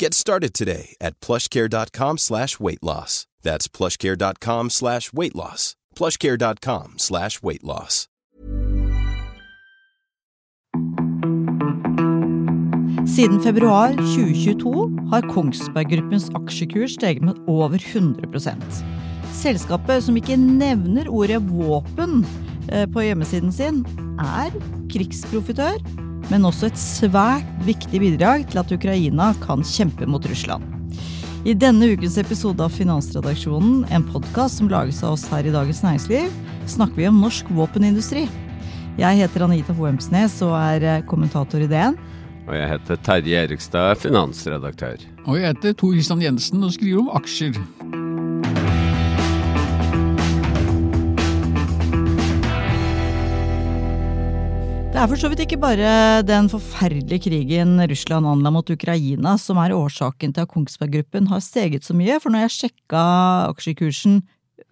Get started today at plushcare.com slash weight loss. That's plushcare.com slash weight loss. plushcare.com slash weight loss. Siden februar 2022 har Kongsberg Gruppens aksjekurs steget med over 100 Selskapet, som ikke nevner ordet våpen eh, på hjemmesiden sin, er krigsprofitør, men også et svært viktig bidrag til at Ukraina kan kjempe mot Russland. I denne ukens episode av Finansredaksjonen, en podkast som lages av oss her i Dagens Næringsliv, snakker vi om norsk våpenindustri. Jeg heter Anita Hoemsnes og er eh, kommentator i DN. Og jeg heter Terje Erikstad, finansredaktør. Og jeg heter Tor Christian Jensen og skriver om aksjer. Det er for så vidt ikke bare den forferdelige krigen Russland anla mot Ukraina som er årsaken til at Kongsberg Gruppen har steget så mye, for når jeg sjekka aksjekursen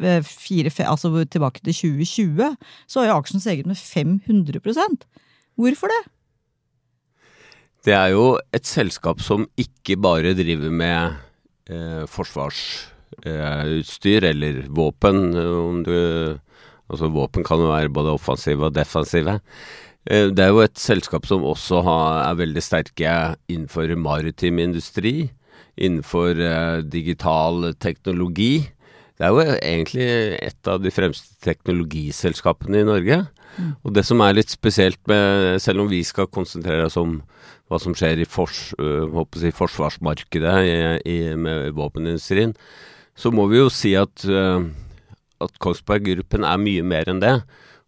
eh, fire, altså tilbake til 2020, så har jo aksjen steget med 500% Hvorfor det? Det er jo et selskap som ikke bare driver med eh, forsvarsutstyr eh, eller våpen. Om du, altså våpen kan jo være både offensive og defensive. Eh, det er jo et selskap som også har, er veldig sterke innenfor maritim industri, innenfor eh, digital teknologi. Det er jo egentlig et av de fremste teknologiselskapene i Norge. Mm. Og det som er litt spesielt med Selv om vi skal konsentrere oss om hva som skjer i fors, si, forsvarsmarkedet i, i, med våpenindustrien, så må vi jo si at, at Kongsberg Gruppen er mye mer enn det.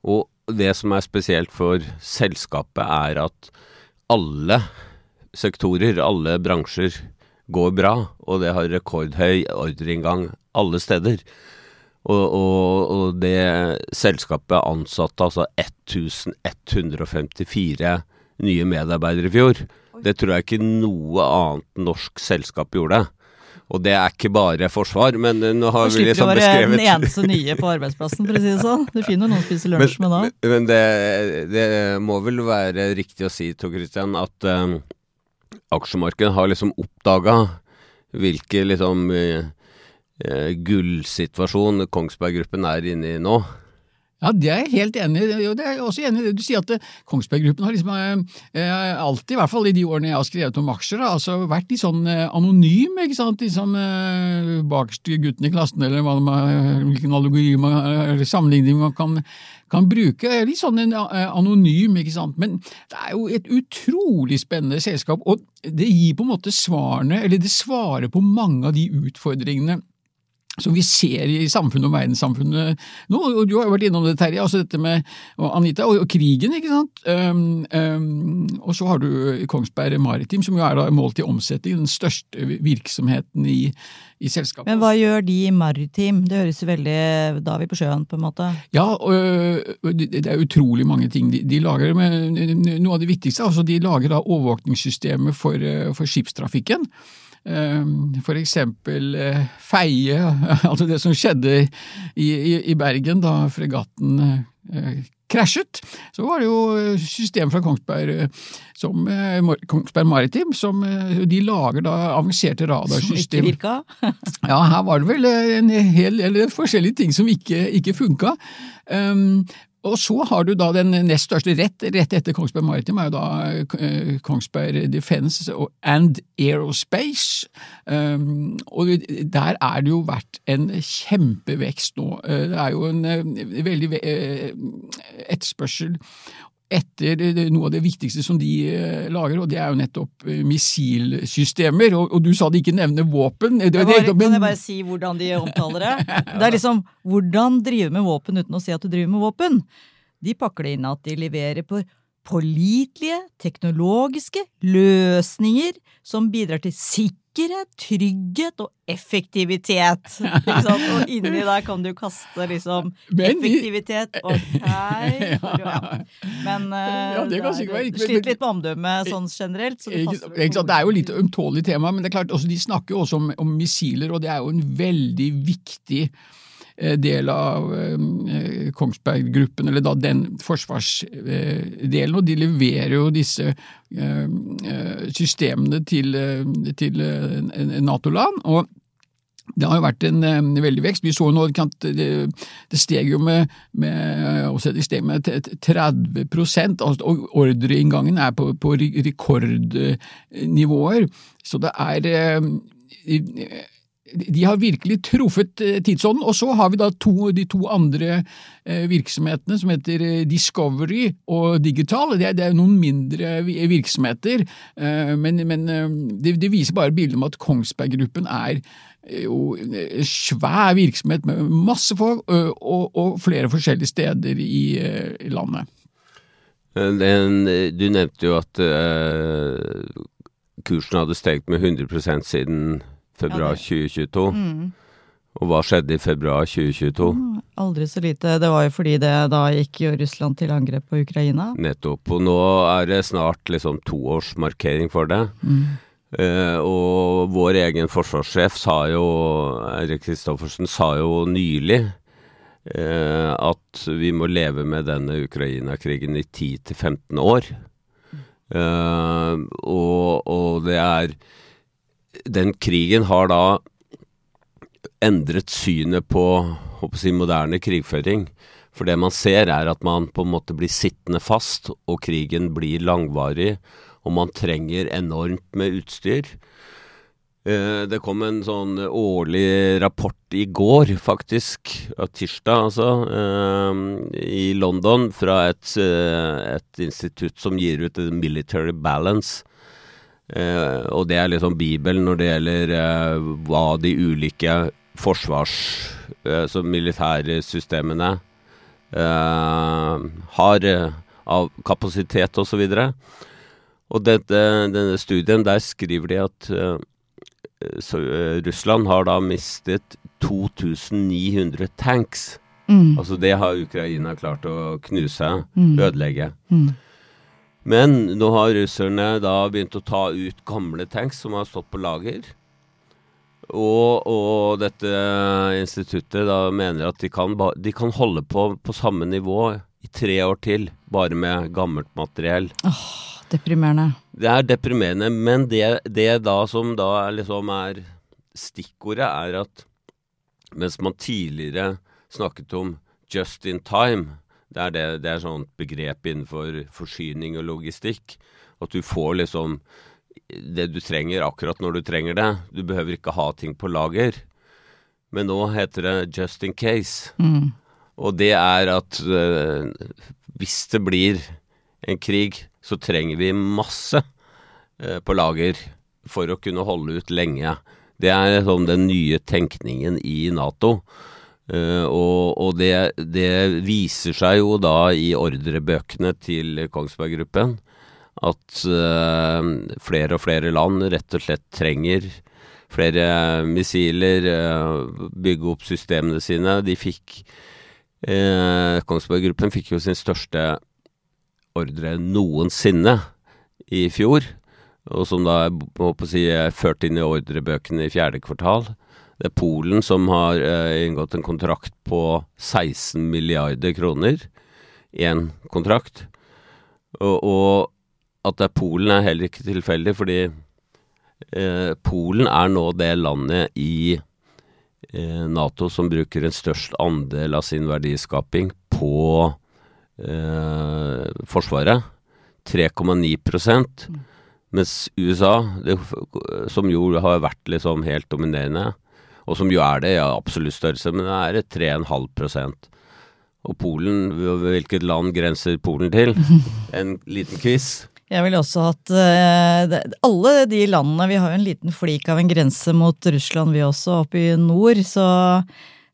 Og det som er spesielt for selskapet, er at alle sektorer, alle bransjer, går bra, og det har rekordhøy ordreinngang alle steder. Og, og, og, det selskapet ansatte altså 1154 nye medarbeidere i fjor. Det tror jeg ikke noe annet norsk selskap gjorde. Og det er ikke bare forsvar, men nå har vi liksom beskrevet Du slipper å være den eneste nye på arbeidsplassen, for å si det sånn. Du finner noen spiser lunsj med da. Men det, det, må vel være riktig å si, Tor Christian, at um, aksjemarkedet har liksom oppdaga hvilke liksom uh, gullsituasjon Kongsberg Gruppen er inne i nå. Ja, det er jeg helt enig i. Det er jeg også enig i det du sier, at eh, Kongsberg Gruppen har liksom eh, alltid, i hvert fall i de årene jeg har skrevet om aksjer, altså vært litt sånn eh, anonym, ikke sant, liksom eh, bakerste gutten i klassen, eller hva hvilken allegori man, eller sammenligning man kan, kan bruke. Litt sånn en, eh, anonym, ikke sant. Men det er jo et utrolig spennende selskap, og det gir på en måte svarene, eller det svarer på mange av de utfordringene som vi ser i samfunnet og verdenssamfunnet nå. og Du har jo vært innom det, Terje, altså dette med Anita, og, krigen, ikke sant. Um, um, og så har du Kongsberg Maritim, som jo er da målt i omsetning, den største virksomheten i, i selskapet. Men hva gjør de i maritim? Det høres jo veldig Da er vi på sjøen, på en måte. Ja, og, det er utrolig mange ting. De, de lager Noe av det viktigste, altså de lager da overvåkningssystemet for, for skipstrafikken. Ehm, for eksempel eh, Feie, altså det som skjedde i, i, i Bergen da fregatten eh, krasjet, så var det jo system fra Kongsberg, som, eh, Kongsberg Maritim som de lager da avanserte radarsystem. Som ikke virka? ja, her var det vel en hel del forskjellige ting som ikke, ikke funka. Um, og så har du da den nest største rett, rett etter Kongsberg Maritim, er jo da eh, Kongsberg Defence and Aerospace. Um, og der er det jo vært en kjempevekst nå. Eh, det er jo en eh, veldig etterspørsel etter noe av det viktigste som de lager, og det er jo nettopp missilsystemer. Og, og du sa de ikke nevner våpen. Det, det, det, kan jeg bare si hvordan de omtaler det? Det er liksom hvordan drive med våpen uten å si at du driver med våpen. De pakker det inn at de leverer på pålitelige teknologiske løsninger som bidrar til sikker sikkerhet, trygghet og effektivitet. Sant? Og inni der kan du kaste liksom effektivitet og Ok. Ja. Men uh, Ja, men- sliter litt med omdømmet sånn generelt. Så det, Ikke, det er jo litt ømtålig tema, men det er klart, også, de snakker jo også om, om missiler, og det er jo en veldig viktig eh, del av eh, Kongsberg-gruppen, eller da den forsvarsdelen, og de leverer jo disse eh, eh, systemene til, eh, til eh, Nato-land. og det har jo vært en en veldig vekst. Vi så nå at det, det steg jo med, med, steg med t- t- 30 altså, og ordreinngangen er på, på rekordnivåer. Så det er eh, de har virkelig truffet eh, tidsånden. Og så har vi da to, de to andre eh, virksomhetene som heter eh, Discovery og Digital. Det er, det er noen mindre virksomheter, men, men det, det viser bare bildet om at Kongsberg Gruppen er jo en svær virksomhet med masse folk og, og flere forskjellige steder i, landet. Du nevnte jo at kursen hadde steget med 100% siden februar Ja, det- 2022. Og hva skjedde i februar 2022? Aldri så lite. Det var jo fordi det da gikk jo Russland til angrep på Ukraina. Nettopp. Og nå er det snart liksom toårsmarkering for det. Eh, og vår egen forsvarssjef sa jo, Eirik Kristoffersen, sa jo nylig eh, at vi må leve med denne Ukraina-krigen i 10-15 år. Eh, og, og det er Den krigen har da endret synet på si, moderne krigføring. For det man ser er at man på en måte blir sittende fast, og krigen blir langvarig, og man trenger enormt med utstyr. Eh, Det kom en sånn årlig rapport i går, faktisk, tirsdag altså, eh, i London, fra et, eh, et institutt som gir ut Military Balance. Eh, og det er liksom Bibelen når det gjelder eh, hva de ulike forsvars... Eh, så militære systemene eh, har eh, av kapasitet osv. Og, så og dette, denne studien, der skriver de at eh, så, Russland har da mistet 2900 tanks. Mm. Altså det har Ukraina klart å knuse, Mm. ødelegge. Mm. Men nå har russerne da begynt å ta ut gamle tanks som har stått på lager. Og, og dette instituttet da mener at de kan, de kan holde på på samme nivå i tre år til, bare med gammelt materiell. Deprimerende. Det er deprimerende, men det, det da som da er liksom er stikkordet, er at mens man tidligere snakket om just in time, det er, det, det er sånt begrep innenfor forsyning og logistikk, at du får liksom det du trenger akkurat når du trenger det. Du behøver ikke ha ting på lager. Men nå heter det just in case. Mm. Og det er at øh, hvis det blir en krig, så trenger vi masse øh, på lager for å kunne holde ut lenge. Det er sånn den nye tenkningen i Nato. Eh, og og det, det viser seg jo da i ordrebøkene til Kongsberg Gruppen at eh, flere og flere land rett og slett trenger flere missiler, eh, bygge opp systemene sine. De fikk Kongsberg Gruppen fikk jo sin største ordre noensinne i fjor, og som da å si, er ført inn i ordrebøkene i fjerde kvartal. Det er Polen som har eh, inngått en kontrakt på 16 milliarder kroner. Én kontrakt. Og, og at det er Polen er heller ikke tilfeldig, fordi eh, Polen er nå det landet i eh, Nato som bruker en størst andel av sin verdiskaping på eh, Forsvaret. 3,9% mens USA, det, som jo har vært liksom helt dominerende, og som jo er det i ja, absolutt størrelse, men det er 3,5% Og Polen, hvilket land grenser Polen til? En liten quiz. Jeg ville også hatt uh, Alle de landene Vi har jo en liten flik av en grense mot Russland, vi også, oppe i nord. Så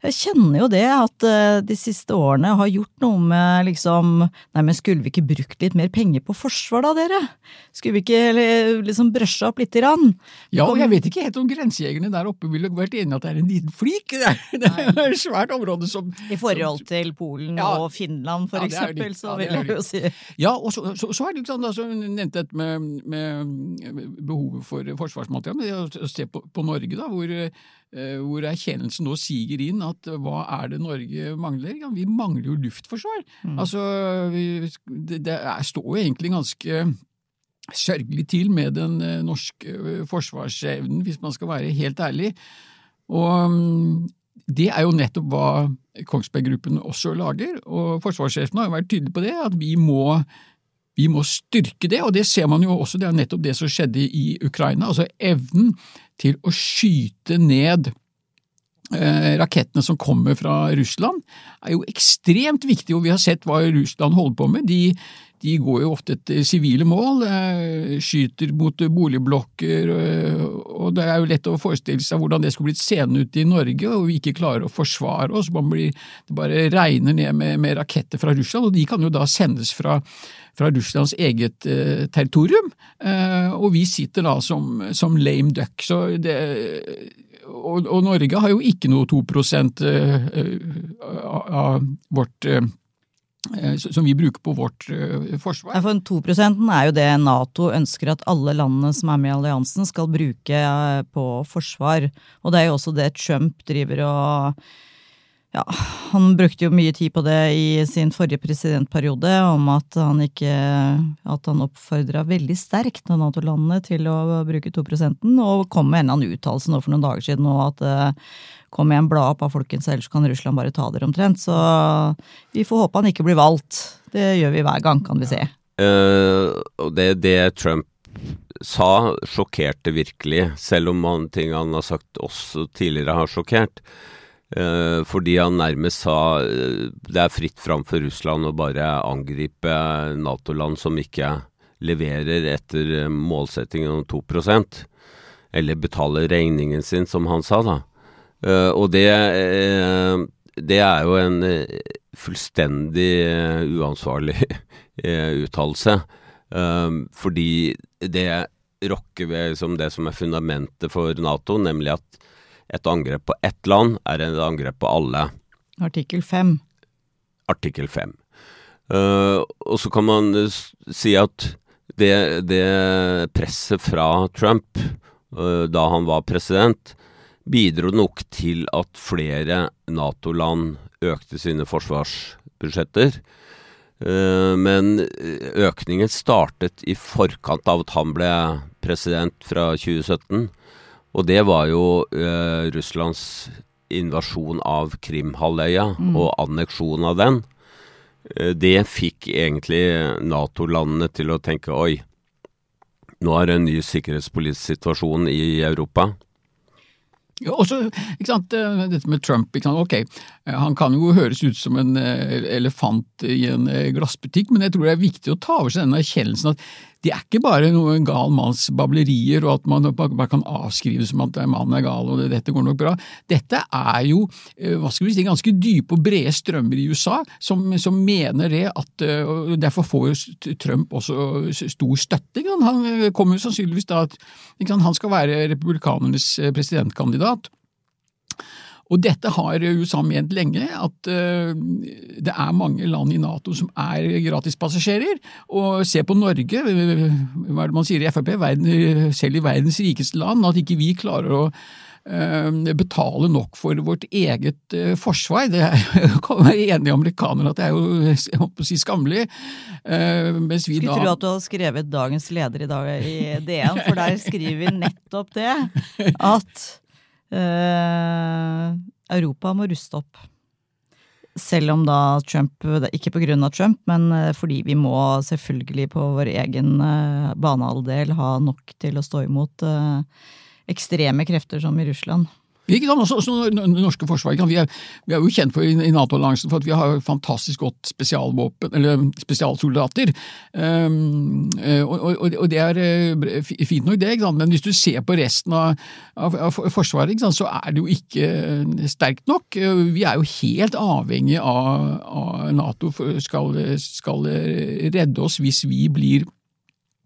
Jeg kjenner jo det, at eh, de siste årene har gjort noe med liksom Nei, men skulle vi ikke brukt litt mer penger på forsvar da, dere? Skulle vi ikke liksom brøsja opp lite grann? Ja, og jeg vet ikke helt om grensejegerne der oppe ville vært enig at det er en liten flik. Det er, det er et svært område som I forhold til Polen Ja. og Finland, for Ja, eksempel, litt- så ja, vil jeg jo si Ja, og så, så, så er det ikke sånn, da, som hun nevnte dette med, med behovet for forsvarsmateriell. Men det å- se på, på Norge, da, hvor, hvor erkjennelsen nå siger inn at eh, hva er det Norge mangler? Ja, vi mangler jo luftforsvar. Altså, vi, det, det er, står jo egentlig ganske sørgelig til med den eh, norske eh, forsvarsevnen, hvis man skal være helt ærlig. Og mm, det er jo nettopp hva Kongsberg Gruppen også lager, og forsvarssjefen har jo vært tydelig på det, at vi må, vi må styrke det, og det ser man jo også, det er nettopp det som skjedde i Ukraina, altså evnen til å skyte ned eh, rakettene som kommer fra Russland, er jo ekstremt viktig, og vi har sett hva Russland holder på med. De, de går jo ofte etter sivile mål, eh, skyter mot boligblokker, eh, og det er jo lett å forestille seg hvordan det skulle blitt seende ut i Norge, og vi ikke klarer å forsvare oss. Man blir, det bare regner ned med, med raketter fra Russland, og de kan jo da sendes fra, fra Russlands eget eh, territorium, eh, og vi sitter da som, som lame duck. Så det, og, og Norge har jo ikke noe 2 eh, av vårt som vi bruker på vårt eh, forsvar. For 2 er jo det Nato ønsker at alle landene som er med i alliansen skal bruke eh, på forsvar. Og det er jo også det Trump driver og ja, han brukte jo mye tid på det i sin forrige presidentperiode, om at han ikke At han oppfordra veldig sterkt Nato-landene til å bruke 2% og kom med en eller annen uttalelse nå for noen dager siden og at eh, kom igjen, bla opp av folkens, ellers kan Russland bare ta dere omtrent. Så vi får håpe han ikke blir valgt. Det gjør vi hver gang, kan vi se. Uh, det, det Trump sa, sjokkerte virkelig, selv om ting han har sagt også tidligere har sjokkert. Eh, fordi han nærmest sa eh, det er fritt fram for Russland å bare angripe Nato-land som ikke leverer etter eh, målsettingen om 2% eller betaler regningen sin, som han sa, da. Og det, det er jo en fullstendig uansvarlig uttalelse. Fordi det rokker ved det som er fundamentet for Nato, nemlig at et angrep på ett land er et angrep på alle. Artikkel 5. Artikkel 5. Uh, og så kan man eh, si at det, det presset fra Trump uh, da han var president, bidro nok til at flere Nato-land økte sine forsvarsbudsjetter. Uh, men økningen startet i forkant av at han ble president fra 2017. Og det var jo eh, Russlands invasjon av Krimhalvøya og anneksjon av den. Eh, det fikk egentlig Nato-landene til å tenke oi, nå er det en ny sikkerhetspolitisk situasjon i Europa. Ja, og så, ikke sant, eh, dette med Trump, ikke sant, ok, eh, han kan jo høres ut som en eh, elefant i en glassbutikk, men jeg tror det er viktig å ta over seg denne erkjennelsen at det er ikke bare noen gal manns bablerier, og at man bare kan avskrive som at mannen er gal og dette går nok bra. Dette er jo eh, hva skal vi si, ganske dype og brede strømmer i USA som, som mener det at eh, og Derfor får jo Trump også stor støtte. Han eh, kommer jo sannsynligvis da at han skal være republikanernes presidentkandidat. Og dette har USA ment lenge, at eh, det er mange land i Nato som er gratispassasjerer. Og se på Norge, hva er det man sier i Frp, verden, selv i verdens rikeste land, at ikke vi klarer å eh, betale nok for vårt eget eh, forsvar. Det er, kan være enige amerikanere at det er jo si, skammelig. Mens vi Skulle da tro at du hadde skrevet dagens leder i dag i DN, for der skriver vi nettopp det. At Europa må ruste opp. Selv om da Trump, ikke av Trump, men eh, fordi vi må selvfølgelig på vår egen eh, banehalvdel ha nok til å stå imot eh, ekstreme krefter som i Russland. Også, også norske forsvaret, vi vi er jo kjent for i, Nato-alliansen for at vi har fantastisk godt spesialvåpen, eller spesialsoldater. Um, og, og, og, det er eh, fint nok, det, men hvis du ser på resten av, av, Forsvaret, så er det jo ikke eh, sterkt nok. Vi er jo helt avhengig av, av Nato skal, skal redde oss hvis vi blir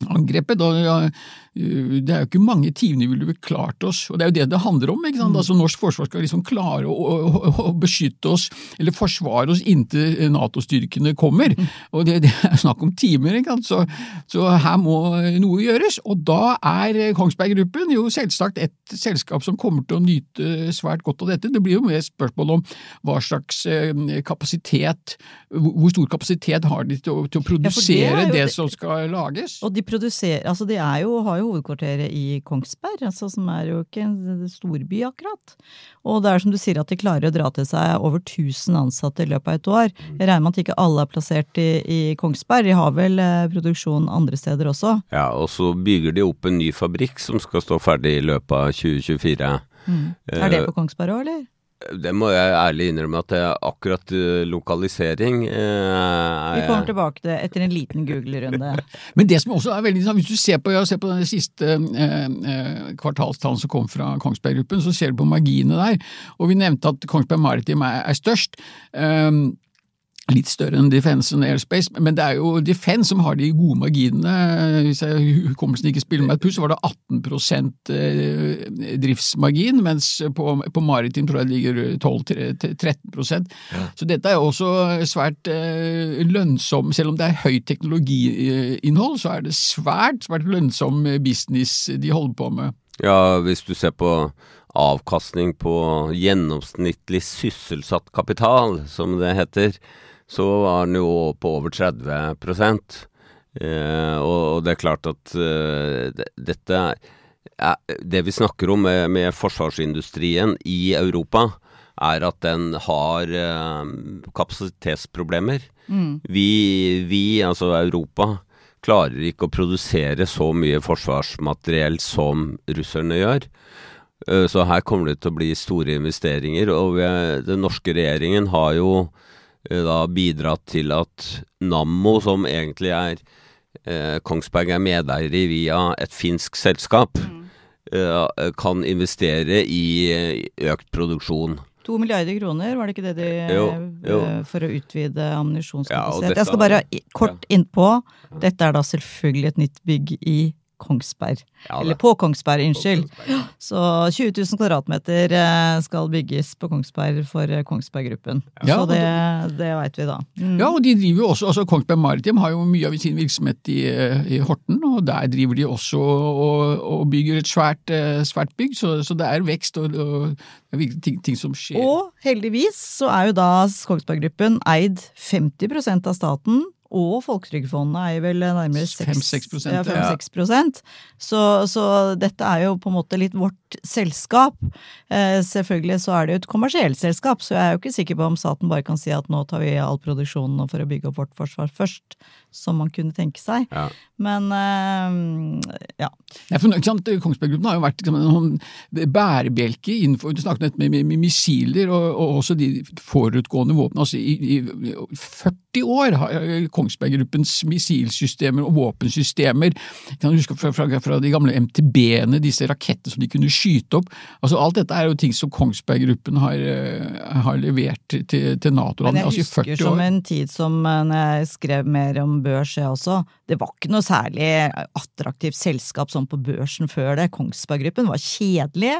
angrepet. Og det er jo ikke mange timene vi ville klart oss, og det er jo det det handler om. ikke sant? Mm. Altså Norsk forsvar skal liksom klare å, å, å beskytte oss, eller forsvare oss inntil Nato-styrkene kommer. Mm. Og det, det, er snakk om timer, ikke sant? Så, så, her må noe gjøres. Og da er Kongsberg Gruppen jo selvsagt et selskap som kommer til å nyte svært godt av dette. Det blir jo mer spørsmål om hva slags eh, kapasitet, hvor stor kapasitet har de til å, til å produsere ja, det, det, som skal lages. Og de produserer, altså de er jo, har jo hovedkvarteret i Kongsberg, altså, som er jo ikke en storby akkurat. Og det er som du sier at de klarer å dra til seg over 1000 ansatte i løpet av et år. Jeg regner med at ikke alle er plassert i, i Kongsberg, de har vel eh, produksjon andre steder også? Ja, og så bygger de opp en ny fabrikk som skal stå ferdig i løpet av 2024. Mm. Er det på Kongsberg òg, eller? Det må jeg ærlig innrømme at det er akkurat uh, lokalisering eh, Vi kommer tilbake til etter en liten Google-runde. Men det som også er veldig interessant, hvis du ser på, ser på den siste eh, kvartalstallen som kom fra Kongsberg Gruppen, så ser du på marginene der. Og vi nevnte at Kongsberg Maritim er, er størst. Um, litt større enn Defense and Airspace, men det er jo Defense som har de gode marginene. Hvis jeg hukommelsen ikke spiller meg et puss, så var det 18 eh, driftsmargin, mens på, på Maritim tror jeg det ligger 12-13 ja. Så dette er jo også svært eh, lønnsom, selv om det er høyt teknologiinnhold, så er det svært, svært lønnsom business de holder på med. Ja, hvis du ser på avkastning på gjennomsnittlig sysselsatt kapital, som det heter, så var den jo på over 30 eh, og, det er klart at eh, det, dette er, Det vi snakker om med, med, forsvarsindustrien i Europa, er at den har eh, kapasitetsproblemer. Mm. Vi, vi, altså Europa, klarer ikke å produsere så mye forsvarsmateriell som russerne gjør. Eh, så her kommer det til å bli store investeringer. Og vi, den norske regjeringen har jo da bidratt til at Nammo, som egentlig er eh, Kongsberg er medeier i via et finsk selskap, mm. eh, kan investere i eh, økt produksjon. To milliarder kroner, var det ikke det de jo, jo. Eh, For å utvide ammunisjonskapasitet. Ja, jeg skal bare kort innpå. Dette er da selvfølgelig et nytt bygg i Kongsberg. Ja, Eller på Kongsberg, unnskyld. Så 20 000 kvadratmeter eh, skal bygges på Kongsberg for eh, Kongsberg Gruppen. Ja, så det, det veit vi da. Mm. Ja, og de driver jo også, altså Kongsberg Maritim har jo mye av sin virksomhet i, eh, i Horten, og der driver de også og, og bygger et svært, svært bygg, så, så, det er vekst og, og det ting, ting, som skjer. Og heldigvis så er jo da Kongsberg Gruppen eid 50% av staten og Folketrygdfondet er vel nærmere 5-6 ja, ja. så, så dette er jo på en måte litt vårt selskap. Eh, selvfølgelig så er det jo et kommersielt selskap, så jeg er jo ikke sikker på om staten bare kan si at nå tar vi all produksjonen for å bygge opp vårt forsvar først, som man kunne tenke seg. Ja. Men eh, ja. Kongsberg Gruppen har jo vært liksom, en bærebjelke innenfor Du snakket med, med, med missiler og, og, også de forutgående våpnene. Altså, i, i 40 år har Kongsberg Gruppens missilsystemer og våpensystemer. Jeg kan huske fra, fra, fra de gamle MTB-ene, disse rakettene som de kunne skyte opp. Altså Alt dette er jo ting som Kongsberg Gruppen har, eh, har levert til, til Nato-landene altså, i 40 år. Men jeg husker som en tid som eh, når jeg skrev mer om børs, jeg også. Det var ikke noe særlig attraktivt selskap sånn på børsen før det. Kongsberg Gruppen var kjedelig,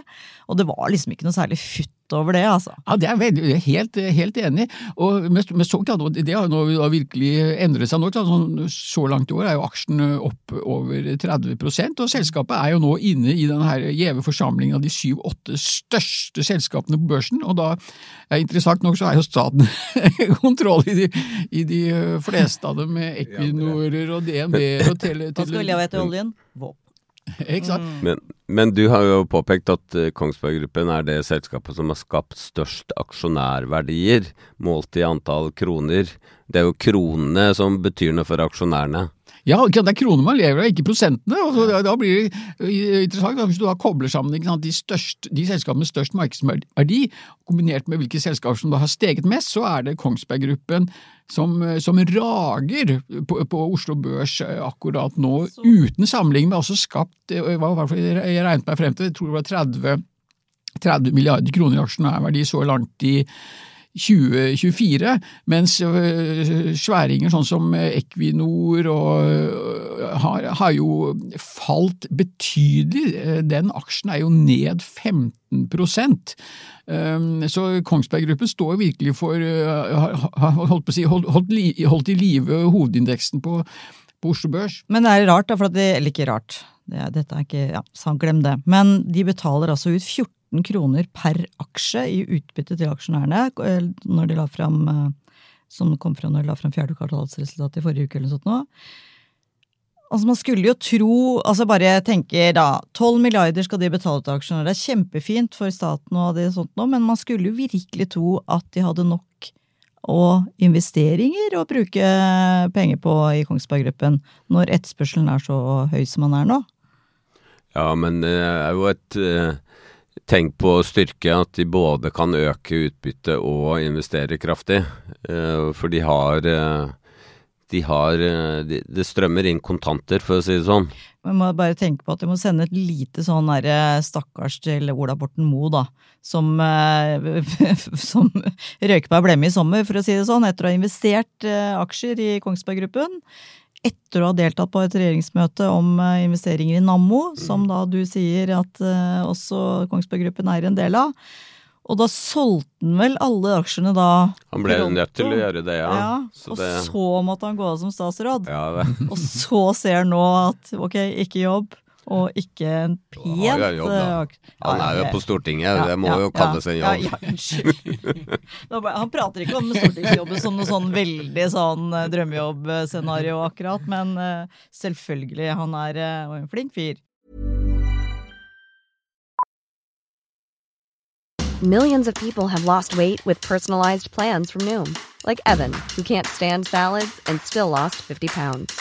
og det var liksom ikke noe særlig futt over det, altså. Ja, det er veldig, helt, helt enig. Og med, så, det har nå virkelig endret seg nå. Sånn, så langt i år er jo aksjen opp over 30% og selskapet er jo nå inne i den her gjeve forsamlingen av de syv-åtte største selskapene på børsen. Og da, er interessant nok, så er jo staten kontroll i de, i de, fleste av dem, med Equinorer og DNB-er og Tele... Hva skal vi leve etter oljen? Våpen. Ikke sant? Mm. Men, men, du har jo påpekt at uh, Kongsberg Gruppen er det selskapet som har skapt størst aksjonærverdier, målt i antall kroner. Det er jo kronene som betyr noe for aksjonærene. Ja, det er kroner man lever av, ikke prosentene. og så, da, blir det eh, interessant hvis du da kobler sammen sant, de, største, de selskapene med størst markedsverdi, kombinert med hvilke selskaper som da har steget mest, så er det Kongsberg Gruppen som, som rager på, på, Oslo Børs eh, akkurat nå, uten sammenligning, men også skapt eh, Jeg regnet meg frem til, jeg tror det var 30, 30 milliarder kroner i aksjonærverdi så langt i 2024, mens øh, sværinger sånn som Equinor og, øh, har, har, jo falt betydelig. Den aksjen er jo ned 15% Så Kongsberg Gruppen står virkelig for øh, har holdt, si, holdt, holdt, holdt i live hovedindeksen på, på Oslo Børs. Men det er rart, da, for det, eller ikke rart, det, dette er ikke, ja, glem det. Men de betaler altså ut 14 14 kroner per aksje i utbytte til aksjonærene eh, når de la frem, eh, som kom fra når de la fram fjerde kvartalsresultat i forrige uke. eller sånt nå. Altså Man skulle jo tro altså Bare tenker da 12 milliarder skal de betale til aksjonærer. Det er kjempefint for staten, og det sånt nå, men man skulle jo virkelig tro at de hadde nok og investeringer å bruke penger på i Kongsberg Gruppen, når etterspørselen er så høy som den er nå? Ja, men det er jo et Tenk på styrke at de både kan øke utbyttet og investere kraftig. Eh, for de har eh, de har Det de, strømmer inn kontanter, for å si det sånn. Man må bare tenke på at vi må sende et lite sånn stakkars til Ola Borten Moe, da. Som, som røyker på ei blemme i sommer, for å si det sånn, etter å ha investert aksjer i Kongsberg Gruppen etter å ha deltatt på et regjeringsmøte om eh, investeringer i Nammo, som da du sier at uh, også Kongsberg Gruppen er en del av. Og da solgte han vel alle aksjene da Han ble nødt til å gjøre det, ja. ja så og det... så måtte han gå av som statsråd. Ja, og så ser han nå at ok, ikke jobb, og ikke en ja, jobb, eh, Han er jo på Stortinget, det må jo kalles en jobb. Ja, unnskyld. Han prater ikke om stortingsjobben som noe sånn veldig sånn eh, drømmejobbscenario akkurat, men eh, selvfølgelig, han er en flink fyr. Millions of people have lost weight with personalized plans from Noom, like Evan, who can't stand salads and still lost 50 pounds.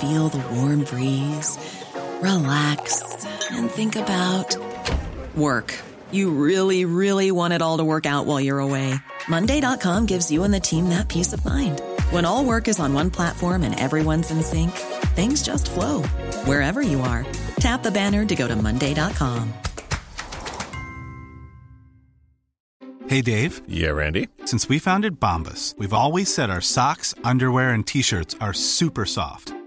feel the warm breeze, relax, and think about work. You really, really want it all to work out while you're away. Monday.com gives you and the team that peace of mind. When all work is on one platform and everyone's in sync, things just flow wherever you are. Tap the banner to go to Monday.com. Hey, Dave. Yeah, Randy. Since we founded Bombus, we've always said our socks, underwear, and t shirts are super soft.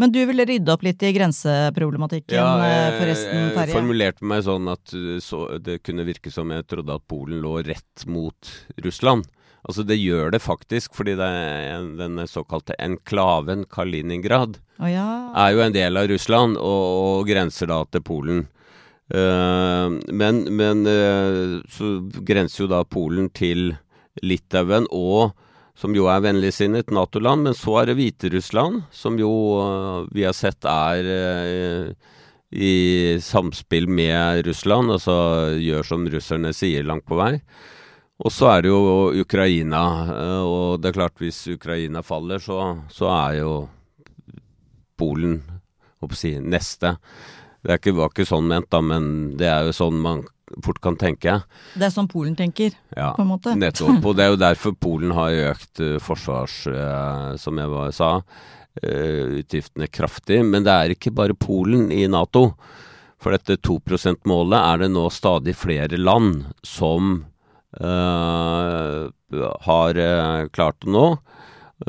Men du ville rydde opp litt i grenseproblematikken, ja, eh, jeg, forresten, Terje? Jeg formulerte meg sånn at eh, så, det kunne virke som jeg trodde at Polen lå rett mot Russland. Altså Det gjør det faktisk, fordi det er den såkalte enklaven Kaliningrad oh, ja. er jo en del av Russland og, og grenser da til Polen. Uh, men, men uh, så grenser jo da Polen til Litauen og som jo er vennligsinnet Nato-land. Men så er det Hviterussland, som jo uh, vi har sett er uh, i samspill med Russland, altså gjør som russerne sier langt på vei. Og så er det jo Ukraina, uh, og det er klart hvis Ukraina faller, så, så er jo Polen si, neste. Det ikke, var ikke sånn ment, da, men det er jo sånn man fort kan tenke. Det er sånn Polen tenker, ja, på en måte. Nettopp. Og det er jo derfor Polen har økt uh, forsvars, uh, som jeg sa, uh, utgiftene kraftig. Men det er ikke bare Polen i Nato. for dette 2 %-målet er det nå stadig flere land som har klart å nå.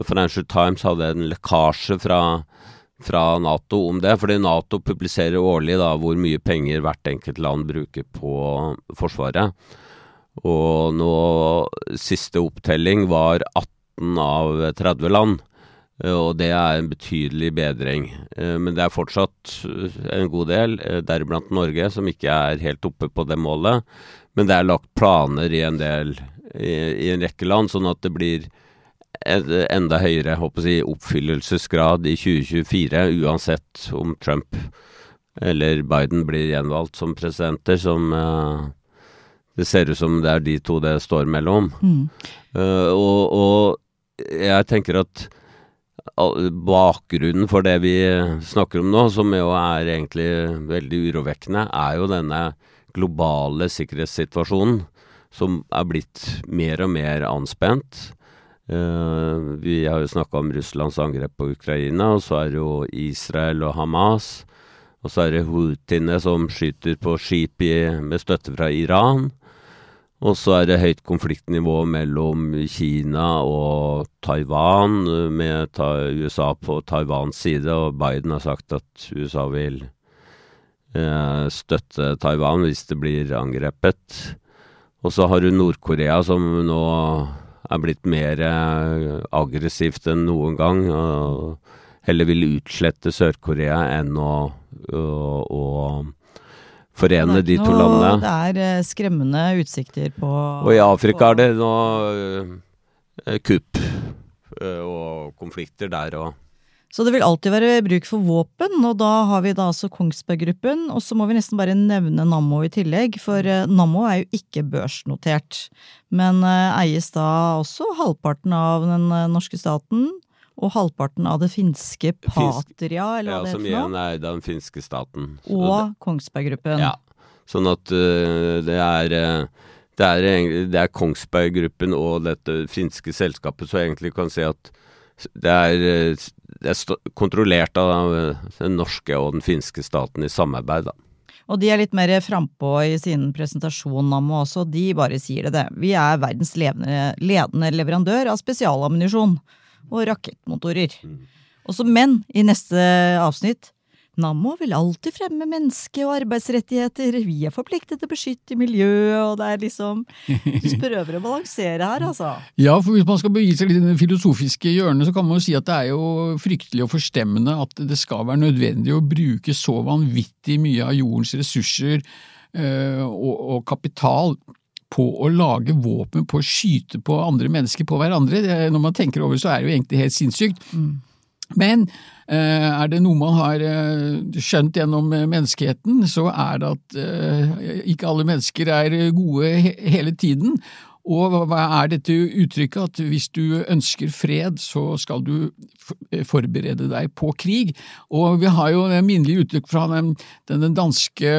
Financial Times hadde en lekkasje fra, fra Nato om det, fordi Nato publiserer årlig da, hvor mye penger hvert enkelt land bruker på Forsvaret. Og nå siste opptelling var 18 av 30 land. Og det er en betydelig bedring. Men det er fortsatt en god del, deriblant Norge, som ikke er helt oppe på det målet. Men det er lagt planer i en del i, i en rekke land, sånn at det blir enda høyere jeg, oppfyllelsesgrad i 2024, uansett om Trump eller Biden blir gjenvalgt som presidenter, som uh, det ser ut som det er de to det står mellom. Mm. Uh, og, og, jeg tenker at bakgrunnen for det vi snakker om nå, som jo er egentlig veldig urovekkende, er jo denne globale sikkerhetssituasjonen som er blitt mer og mer anspent. Uh, vi har jo snakka om Russlands angrep på Ukraina, og så er det jo Israel og Hamas. Og så er det houthiene som skyter på skip med støtte fra Iran. Og så er det høyt konfliktnivå mellom Kina og Taiwan, med ta USA på Taiwans side, og Biden har sagt at USA vil uh, støtte Taiwan hvis det blir angrepet. Og så har du Nord-Korea som nå er blitt mer eh, aggressivt enn noen gang. og heller vil utslette Sør-Korea enn å, å, å forene de to landene. Det er eh, skremmende utsikter på Og i Afrika på, er det nå uh, kupp og konflikter der og så det vil alltid være bruk for våpen, og da har vi da altså Kongsberg Gruppen, og så må vi nesten bare nevne Nammo i tillegg, for eh, Nammo er jo ikke børsnotert, men eh, eies da også halvparten av den eh, norske staten, og halvparten av det finske Patria, eller hva ja, det heter? Ja, som igjen er eid av den finske staten. Og Kongsberg Gruppen. Ja, sånn at uh, det er uh, det er, det er Kongsberg Gruppen og dette finske selskapet, så egentlig kan si at det er det er kontrollert av den norske og den finske staten i samarbeid. da. Og de er litt mer frampå i sin presentasjon, om også. De bare sier det, det. Vi er verdens ledende, ledende leverandør av spesialammunisjon og rakettmotorer. Mm. Også men, i neste avsnitt, Nammo vil alltid fremme menneske- og arbeidsrettigheter, vi er forpliktet til å beskytte miljøet, og det er liksom Du prøver å balansere her, altså. Ja, for hvis man skal begi seg litt i det filosofiske hjørnet, så kan man jo si at det er jo fryktelig og forstemmende at det skal være nødvendig å bruke så vanvittig mye av jordens ressurser øh, og, og kapital på å lage våpen, på å skyte på andre mennesker, på hverandre. Det, når man tenker over så er det jo egentlig helt sinnssykt. Mm. Men eh, er det noe man har eh, skjønt gjennom menneskeheten, så er det at eh, ikke alle mennesker er gode hele tiden. Og hva er dette uttrykket at hvis du ønsker fred, så skal du forberede deg på krig? Og vi har jo det minnelige uttrykk fra den, den danske,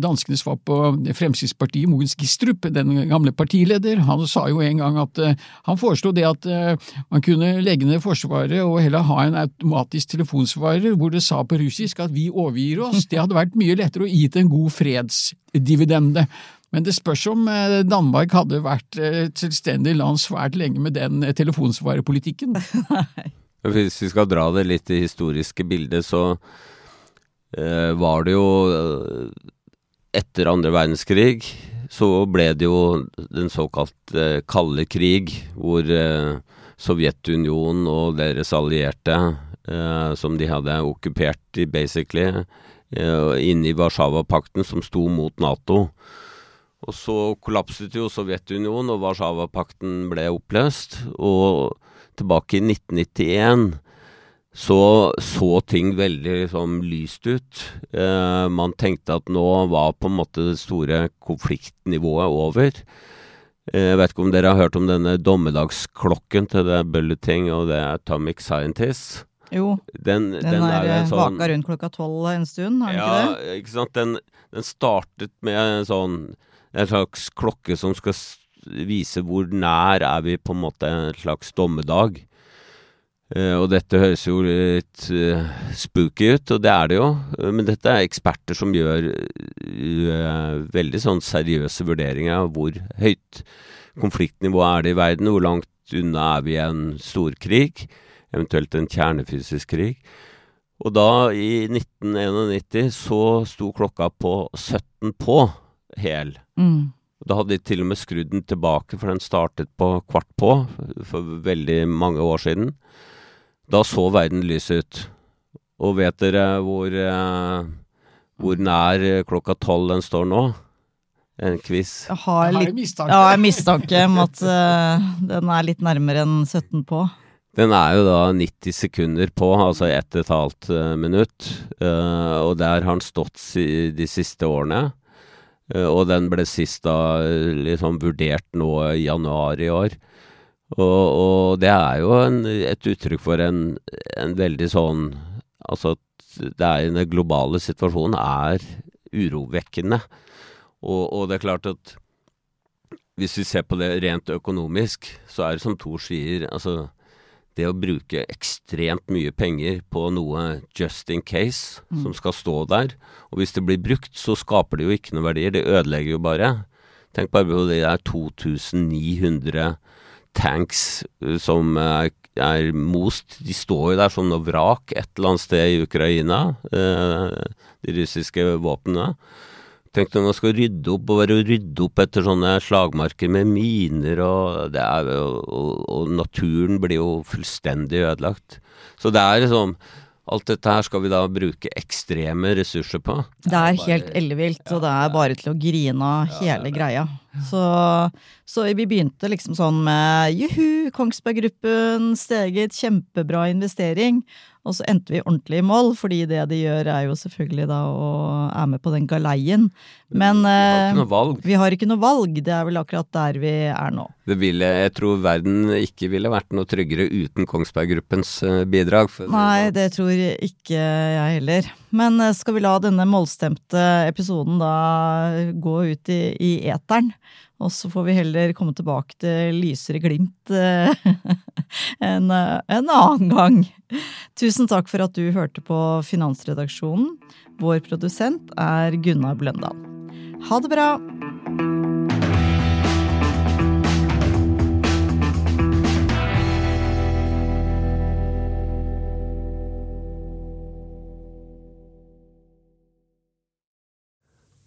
danskene svar på Fremskrittspartiet, Mogens Gistrup, den gamle partileder. Han sa jo en gang at uh, han foreslo det at uh, man kunne legge ned Forsvaret og heller ha en automatisk telefonsvarer hvor det sa på russisk at vi overgir oss. Det hadde vært mye lettere å gi til en god fredsdividende. Men det spørs om eh, Danmark hadde vært eh, et selvstendig land svært lenge med den eh, telefonsvarepolitikken. Hvis vi skal dra det litt i historiske bildet, så eh, var det jo Etter andre verdenskrig så ble det jo den såkalte kalde krig, hvor eh, Sovjetunionen og deres allierte, eh, som de hadde okkupert i basically, inne i Warszawapakten, som sto mot Nato, og så kollapset jo Sovjetunionen, og Warszawapakten ble oppløst. Og tilbake i 1991 så så ting veldig liksom, lyst ut. Eh, man tenkte at nå var på en måte det store konfliktnivået over. Eh, jeg vet ikke om dere har hørt om denne dommedagsklokken til det Bulleting og det Atomic Scientist? Jo, den, den, den er, er sånn, vaka rundt klokka tolv en stund, har den ja, ikke det? Ja, ikke sant. Den, den startet med sånn en slags klokke som skal vise hvor nær er vi på en måte en slags dommedag. Eh, og dette høres jo litt uh, spooky ut, og det er det jo. Men dette er eksperter som gjør veldig sånn seriøse vurderinger av hvor høyt konfliktnivået er det i verden, hvor langt unna er vi en storkrig, eventuelt en kjernefysisk krig. Og da, i 1991, så sto klokka på 17 på hel. Mm. Da hadde de til og med skrudd den tilbake, for den startet på kvart på for veldig mange år siden. Da så verden lys ut. Og vet dere hvor, eh, hvor nær klokka tolv den står nå? En quiz. Jeg har, Jeg har en mistanke. ja, en mistanke om at uh, den er litt nærmere enn 17 på. Den er jo da 90 sekunder på, altså ett og et halvt eh, minutt. Uh, og der har den stått si, de siste årene. Eh, og den ble sist da eh, liksom vurdert nå i januar i år. Og, og det er jo en, et uttrykk for en, en veldig sånn Altså at det er den globale situasjonen er urovekkende. Og, og det er klart at hvis vi ser på det rent økonomisk, så er det som Thor sier, altså det å bruke ekstremt mye penger på noe just in case, som skal stå der, og hvis det blir brukt, så skaper det jo ikke noe verdier, det ødelegger jo bare. Tenk bare på det der 2900 tanks uh, som er, er most. De står jo der som noe vrak et eller annet sted i Ukraina, eh, de russiske våpnene. Tenk når man skal rydde opp, og være å rydde opp etter sånne slagmarker med miner, og, det er, og, og naturen blir jo fullstendig ødelagt. Så det er liksom Alt dette her skal vi da bruke ekstreme ressurser på. Det er helt ellevilt, og det er bare til å grine av hele greia. Så, så vi begynte liksom sånn med juhu, Kongsberg Gruppen, steget, kjempebra investering. Og så endte vi ordentlig i mål, fordi det de gjør er jo selvfølgelig da å er med på den galeien. Men Vi har eh, ikke noe valg. vi har ikke noe valg, det er vel akkurat der vi er nå. Det ville, jeg tror verden ikke ville vært noe tryggere uten Kongsberg Gruppens eh, bidrag. Nei, det tror ikke jeg heller. Men eh, skal vi la denne målstemte episoden da gå ut i, i eteren? Og så får vi heller komme tilbake til lysere glimt eh, en, eh, en annen gang. Tusen takk for at du hørte på Finansredaksjonen. Vår produsent er Gunnar Bløndal. Ha det bra!